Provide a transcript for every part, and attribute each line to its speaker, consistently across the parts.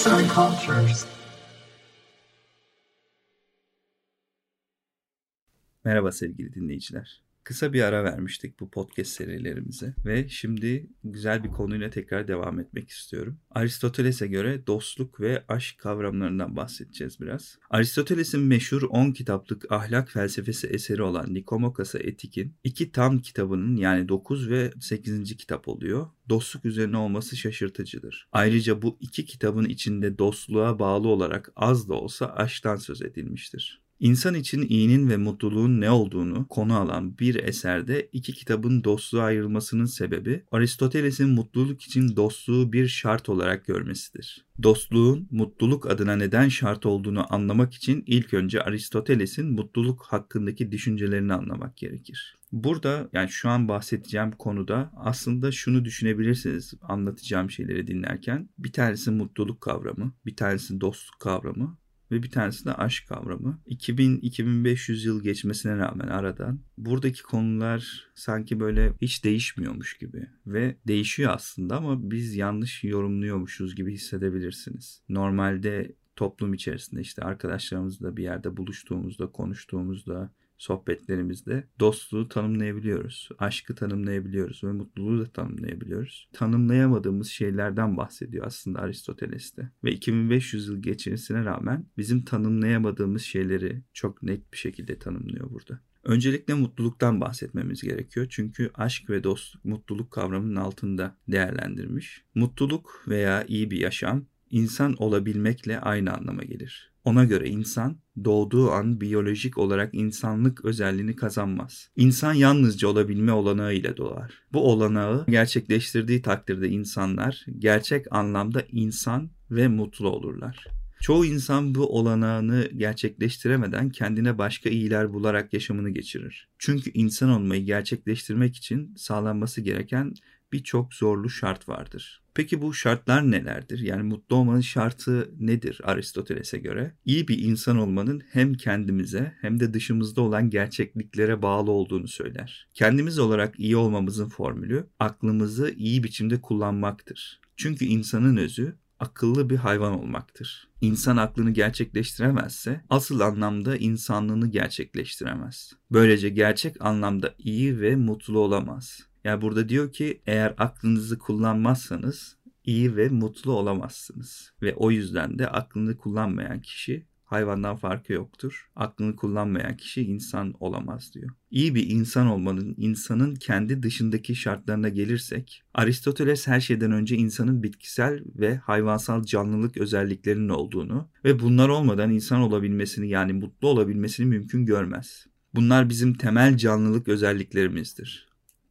Speaker 1: Arts and Cultures. Merhaba sevgili dinleyiciler. Kısa bir ara vermiştik bu podcast serilerimize ve şimdi güzel bir konuyla tekrar devam etmek istiyorum. Aristoteles'e göre dostluk ve aşk kavramlarından bahsedeceğiz biraz. Aristoteles'in meşhur 10 kitaplık ahlak felsefesi eseri olan Nikomokas'a Etik'in iki tam kitabının yani 9 ve 8. kitap oluyor. Dostluk üzerine olması şaşırtıcıdır. Ayrıca bu iki kitabın içinde dostluğa bağlı olarak az da olsa aşktan söz edilmiştir. İnsan için iyinin ve mutluluğun ne olduğunu konu alan bir eserde iki kitabın dostluğa ayrılmasının sebebi Aristoteles'in mutluluk için dostluğu bir şart olarak görmesidir. Dostluğun mutluluk adına neden şart olduğunu anlamak için ilk önce Aristoteles'in mutluluk hakkındaki düşüncelerini anlamak gerekir. Burada yani şu an bahsedeceğim konuda aslında şunu düşünebilirsiniz anlatacağım şeyleri dinlerken. Bir tanesi mutluluk kavramı, bir tanesi dostluk kavramı, ve bir tanesi de aşk kavramı. 2000-2500 yıl geçmesine rağmen aradan buradaki konular sanki böyle hiç değişmiyormuş gibi ve değişiyor aslında ama biz yanlış yorumluyormuşuz gibi hissedebilirsiniz. Normalde toplum içerisinde işte arkadaşlarımızla bir yerde buluştuğumuzda, konuştuğumuzda sohbetlerimizde dostluğu tanımlayabiliyoruz, aşkı tanımlayabiliyoruz ve mutluluğu da tanımlayabiliyoruz. Tanımlayamadığımız şeylerden bahsediyor aslında Aristoteles'te. Ve 2500 yıl geçmesine rağmen bizim tanımlayamadığımız şeyleri çok net bir şekilde tanımlıyor burada. Öncelikle mutluluktan bahsetmemiz gerekiyor. Çünkü aşk ve dostluk mutluluk kavramının altında değerlendirmiş. Mutluluk veya iyi bir yaşam insan olabilmekle aynı anlama gelir. Ona göre insan doğduğu an biyolojik olarak insanlık özelliğini kazanmaz. İnsan yalnızca olabilme olanağı ile doğar. Bu olanağı gerçekleştirdiği takdirde insanlar gerçek anlamda insan ve mutlu olurlar. Çoğu insan bu olanağını gerçekleştiremeden kendine başka iyiler bularak yaşamını geçirir. Çünkü insan olmayı gerçekleştirmek için sağlanması gereken birçok zorlu şart vardır. Peki bu şartlar nelerdir? Yani mutlu olmanın şartı nedir Aristoteles'e göre? İyi bir insan olmanın hem kendimize hem de dışımızda olan gerçekliklere bağlı olduğunu söyler. Kendimiz olarak iyi olmamızın formülü aklımızı iyi biçimde kullanmaktır. Çünkü insanın özü akıllı bir hayvan olmaktır. İnsan aklını gerçekleştiremezse asıl anlamda insanlığını gerçekleştiremez. Böylece gerçek anlamda iyi ve mutlu olamaz. Yani burada diyor ki eğer aklınızı kullanmazsanız iyi ve mutlu olamazsınız. Ve o yüzden de aklını kullanmayan kişi hayvandan farkı yoktur. Aklını kullanmayan kişi insan olamaz diyor. İyi bir insan olmanın insanın kendi dışındaki şartlarına gelirsek, Aristoteles her şeyden önce insanın bitkisel ve hayvansal canlılık özelliklerinin olduğunu ve bunlar olmadan insan olabilmesini yani mutlu olabilmesini mümkün görmez. Bunlar bizim temel canlılık özelliklerimizdir.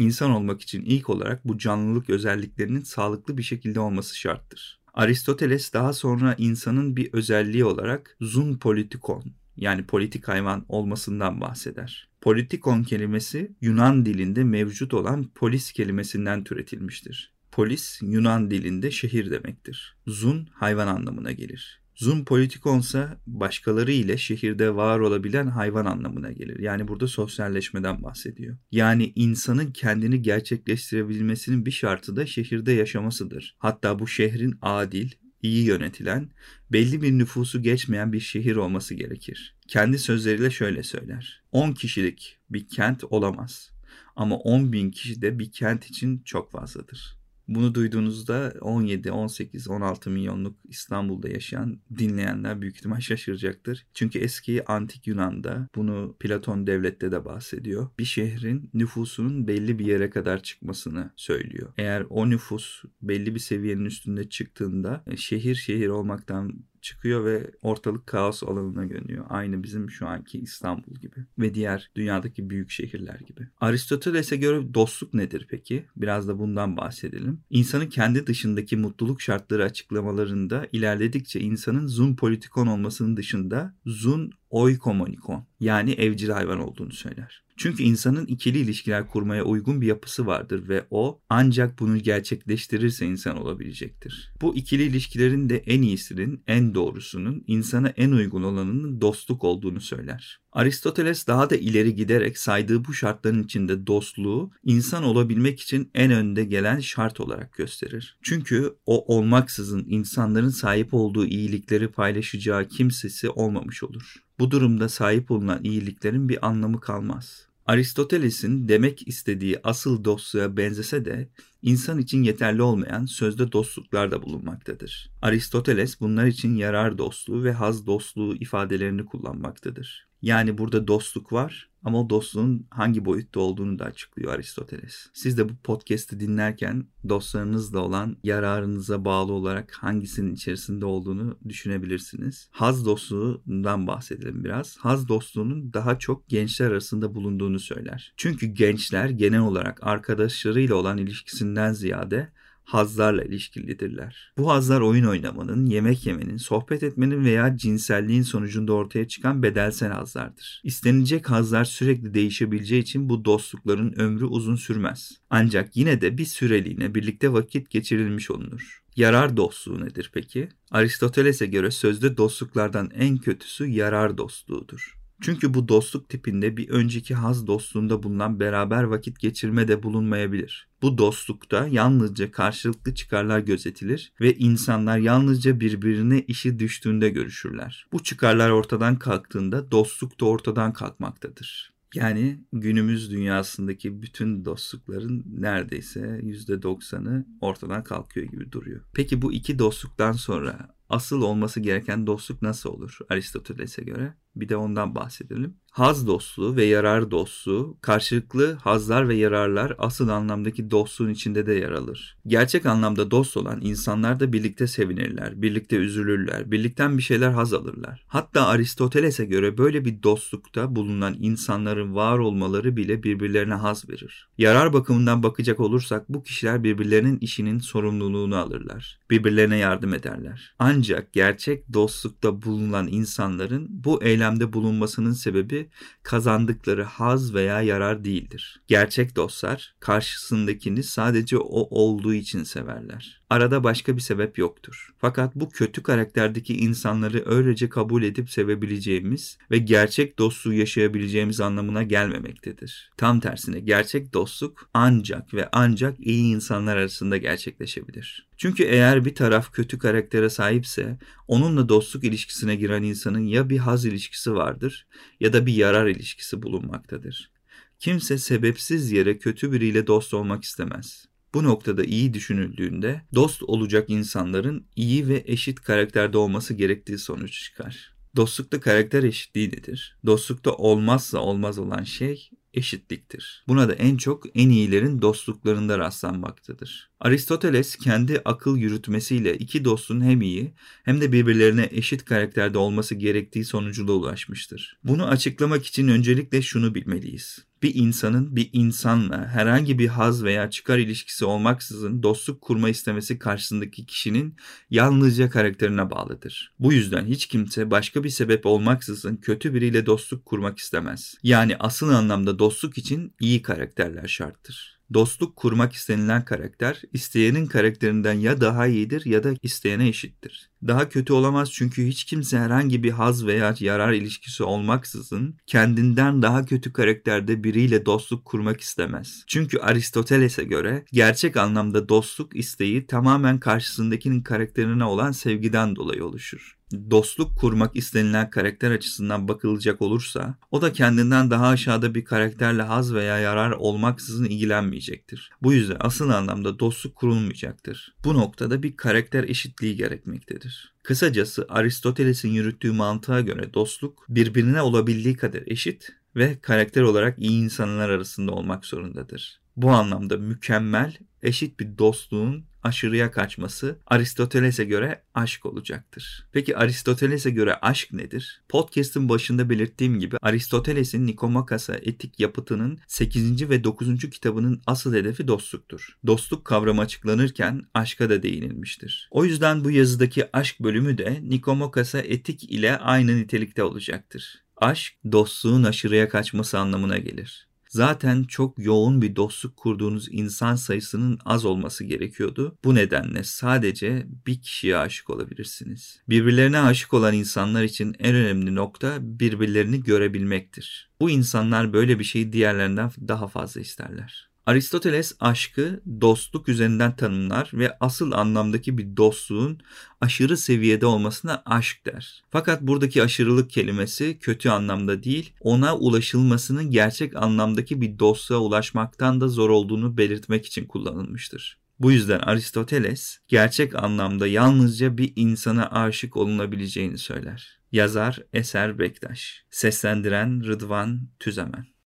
Speaker 1: İnsan olmak için ilk olarak bu canlılık özelliklerinin sağlıklı bir şekilde olması şarttır. Aristoteles daha sonra insanın bir özelliği olarak zun politikon yani politik hayvan olmasından bahseder. Politikon kelimesi Yunan dilinde mevcut olan polis kelimesinden türetilmiştir. Polis Yunan dilinde şehir demektir. Zun hayvan anlamına gelir. Zoom politikonsa başkaları ile şehirde var olabilen hayvan anlamına gelir. Yani burada sosyalleşmeden bahsediyor. Yani insanın kendini gerçekleştirebilmesinin bir şartı da şehirde yaşamasıdır. Hatta bu şehrin adil, iyi yönetilen, belli bir nüfusu geçmeyen bir şehir olması gerekir. Kendi sözleriyle şöyle söyler. 10 kişilik bir kent olamaz. Ama 10 bin kişi de bir kent için çok fazladır. Bunu duyduğunuzda 17, 18, 16 milyonluk İstanbul'da yaşayan dinleyenler büyük ihtimal şaşıracaktır. Çünkü eski antik Yunan'da bunu Platon devlette de bahsediyor. Bir şehrin nüfusunun belli bir yere kadar çıkmasını söylüyor. Eğer o nüfus belli bir seviyenin üstünde çıktığında e, şehir şehir olmaktan çıkıyor ve ortalık kaos alanına dönüyor. Aynı bizim şu anki İstanbul gibi ve diğer dünyadaki büyük şehirler gibi. Aristoteles'e göre dostluk nedir peki? Biraz da bundan bahsedelim. İnsanın kendi dışındaki mutluluk şartları açıklamalarında ilerledikçe insanın zun politikon olmasının dışında zun oikomonikon yani evcil hayvan olduğunu söyler. Çünkü insanın ikili ilişkiler kurmaya uygun bir yapısı vardır ve o ancak bunu gerçekleştirirse insan olabilecektir. Bu ikili ilişkilerin de en iyisinin, en doğrusunun, insana en uygun olanının dostluk olduğunu söyler. Aristoteles daha da ileri giderek saydığı bu şartların içinde dostluğu insan olabilmek için en önde gelen şart olarak gösterir. Çünkü o olmaksızın insanların sahip olduğu iyilikleri paylaşacağı kimsesi olmamış olur. Bu durumda sahip olunan iyiliklerin bir anlamı kalmaz. Aristoteles'in demek istediği asıl dostluğa benzese de insan için yeterli olmayan sözde dostluklar da bulunmaktadır. Aristoteles bunlar için yarar dostluğu ve haz dostluğu ifadelerini kullanmaktadır. Yani burada dostluk var ama o dostluğun hangi boyutta olduğunu da açıklıyor Aristoteles. Siz de bu podcast'i dinlerken dostlarınızla olan yararınıza bağlı olarak hangisinin içerisinde olduğunu düşünebilirsiniz. Haz dostluğundan bahsedelim biraz. Haz dostluğunun daha çok gençler arasında bulunduğunu söyler. Çünkü gençler genel olarak arkadaşlarıyla olan ilişkisinden ziyade hazlarla ilişkilidirler. Bu hazlar oyun oynamanın, yemek yemenin, sohbet etmenin veya cinselliğin sonucunda ortaya çıkan bedelsel hazlardır. İstenilecek hazlar sürekli değişebileceği için bu dostlukların ömrü uzun sürmez. Ancak yine de bir süreliğine birlikte vakit geçirilmiş olunur. Yarar dostluğu nedir peki? Aristoteles'e göre sözde dostluklardan en kötüsü yarar dostluğudur. Çünkü bu dostluk tipinde bir önceki haz dostluğunda bulunan beraber vakit geçirme de bulunmayabilir. Bu dostlukta yalnızca karşılıklı çıkarlar gözetilir ve insanlar yalnızca birbirine işi düştüğünde görüşürler. Bu çıkarlar ortadan kalktığında dostluk da ortadan kalkmaktadır. Yani günümüz dünyasındaki bütün dostlukların neredeyse %90'ı ortadan kalkıyor gibi duruyor. Peki bu iki dostluktan sonra asıl olması gereken dostluk nasıl olur Aristoteles'e göre? Bir de ondan bahsedelim. Haz dostluğu ve yarar dostluğu, karşılıklı hazlar ve yararlar asıl anlamdaki dostluğun içinde de yer alır. Gerçek anlamda dost olan insanlar da birlikte sevinirler, birlikte üzülürler, birlikten bir şeyler haz alırlar. Hatta Aristoteles'e göre böyle bir dostlukta bulunan insanların var olmaları bile birbirlerine haz verir. Yarar bakımından bakacak olursak bu kişiler birbirlerinin işinin sorumluluğunu alırlar. Birbirlerine yardım ederler. Ancak gerçek dostlukta bulunan insanların bu eylemde bulunmasının sebebi kazandıkları haz veya yarar değildir. Gerçek dostlar karşısındakini sadece o olduğu için severler. Arada başka bir sebep yoktur. Fakat bu kötü karakterdeki insanları öylece kabul edip sevebileceğimiz ve gerçek dostluğu yaşayabileceğimiz anlamına gelmemektedir. Tam tersine gerçek dostluk ancak ve ancak iyi insanlar arasında gerçekleşebilir. Çünkü eğer bir taraf kötü karaktere sahipse onunla dostluk ilişkisine giren insanın ya bir haz ilişkisi vardır ya da bir yarar ilişkisi bulunmaktadır. Kimse sebepsiz yere kötü biriyle dost olmak istemez. Bu noktada iyi düşünüldüğünde dost olacak insanların iyi ve eşit karakterde olması gerektiği sonuç çıkar. Dostlukta karakter eşitliği nedir? Dostlukta olmazsa olmaz olan şey eşitliktir. Buna da en çok en iyilerin dostluklarında rastlanmaktadır. Aristoteles kendi akıl yürütmesiyle iki dostun hem iyi hem de birbirlerine eşit karakterde olması gerektiği sonucuna ulaşmıştır. Bunu açıklamak için öncelikle şunu bilmeliyiz. Bir insanın bir insanla herhangi bir haz veya çıkar ilişkisi olmaksızın dostluk kurma istemesi karşısındaki kişinin yalnızca karakterine bağlıdır. Bu yüzden hiç kimse başka bir sebep olmaksızın kötü biriyle dostluk kurmak istemez. Yani asıl anlamda dostluk için iyi karakterler şarttır. Dostluk kurmak istenilen karakter isteyenin karakterinden ya daha iyidir ya da isteyene eşittir. Daha kötü olamaz çünkü hiç kimse herhangi bir haz veya yarar ilişkisi olmaksızın kendinden daha kötü karakterde biriyle dostluk kurmak istemez. Çünkü Aristoteles'e göre gerçek anlamda dostluk isteği tamamen karşısındakinin karakterine olan sevgiden dolayı oluşur dostluk kurmak istenilen karakter açısından bakılacak olursa o da kendinden daha aşağıda bir karakterle haz veya yarar olmaksızın ilgilenmeyecektir. Bu yüzden asıl anlamda dostluk kurulmayacaktır. Bu noktada bir karakter eşitliği gerekmektedir. Kısacası Aristoteles'in yürüttüğü mantığa göre dostluk birbirine olabildiği kadar eşit ve karakter olarak iyi insanlar arasında olmak zorundadır. Bu anlamda mükemmel, eşit bir dostluğun aşırıya kaçması Aristoteles'e göre aşk olacaktır. Peki Aristoteles'e göre aşk nedir? Podcast'ın başında belirttiğim gibi Aristoteles'in Nikomakas'a etik yapıtının 8. ve 9. kitabının asıl hedefi dostluktur. Dostluk kavramı açıklanırken aşka da değinilmiştir. O yüzden bu yazıdaki aşk bölümü de Nikomakas'a etik ile aynı nitelikte olacaktır. Aşk dostluğun aşırıya kaçması anlamına gelir. Zaten çok yoğun bir dostluk kurduğunuz insan sayısının az olması gerekiyordu. Bu nedenle sadece bir kişiye aşık olabilirsiniz. Birbirlerine aşık olan insanlar için en önemli nokta birbirlerini görebilmektir. Bu insanlar böyle bir şeyi diğerlerinden daha fazla isterler. Aristoteles aşkı dostluk üzerinden tanımlar ve asıl anlamdaki bir dostluğun aşırı seviyede olmasına aşk der. Fakat buradaki aşırılık kelimesi kötü anlamda değil, ona ulaşılmasının gerçek anlamdaki bir dostluğa ulaşmaktan da zor olduğunu belirtmek için kullanılmıştır. Bu yüzden Aristoteles gerçek anlamda yalnızca bir insana aşık olunabileceğini söyler. Yazar Eser Bektaş Seslendiren Rıdvan Tüzemen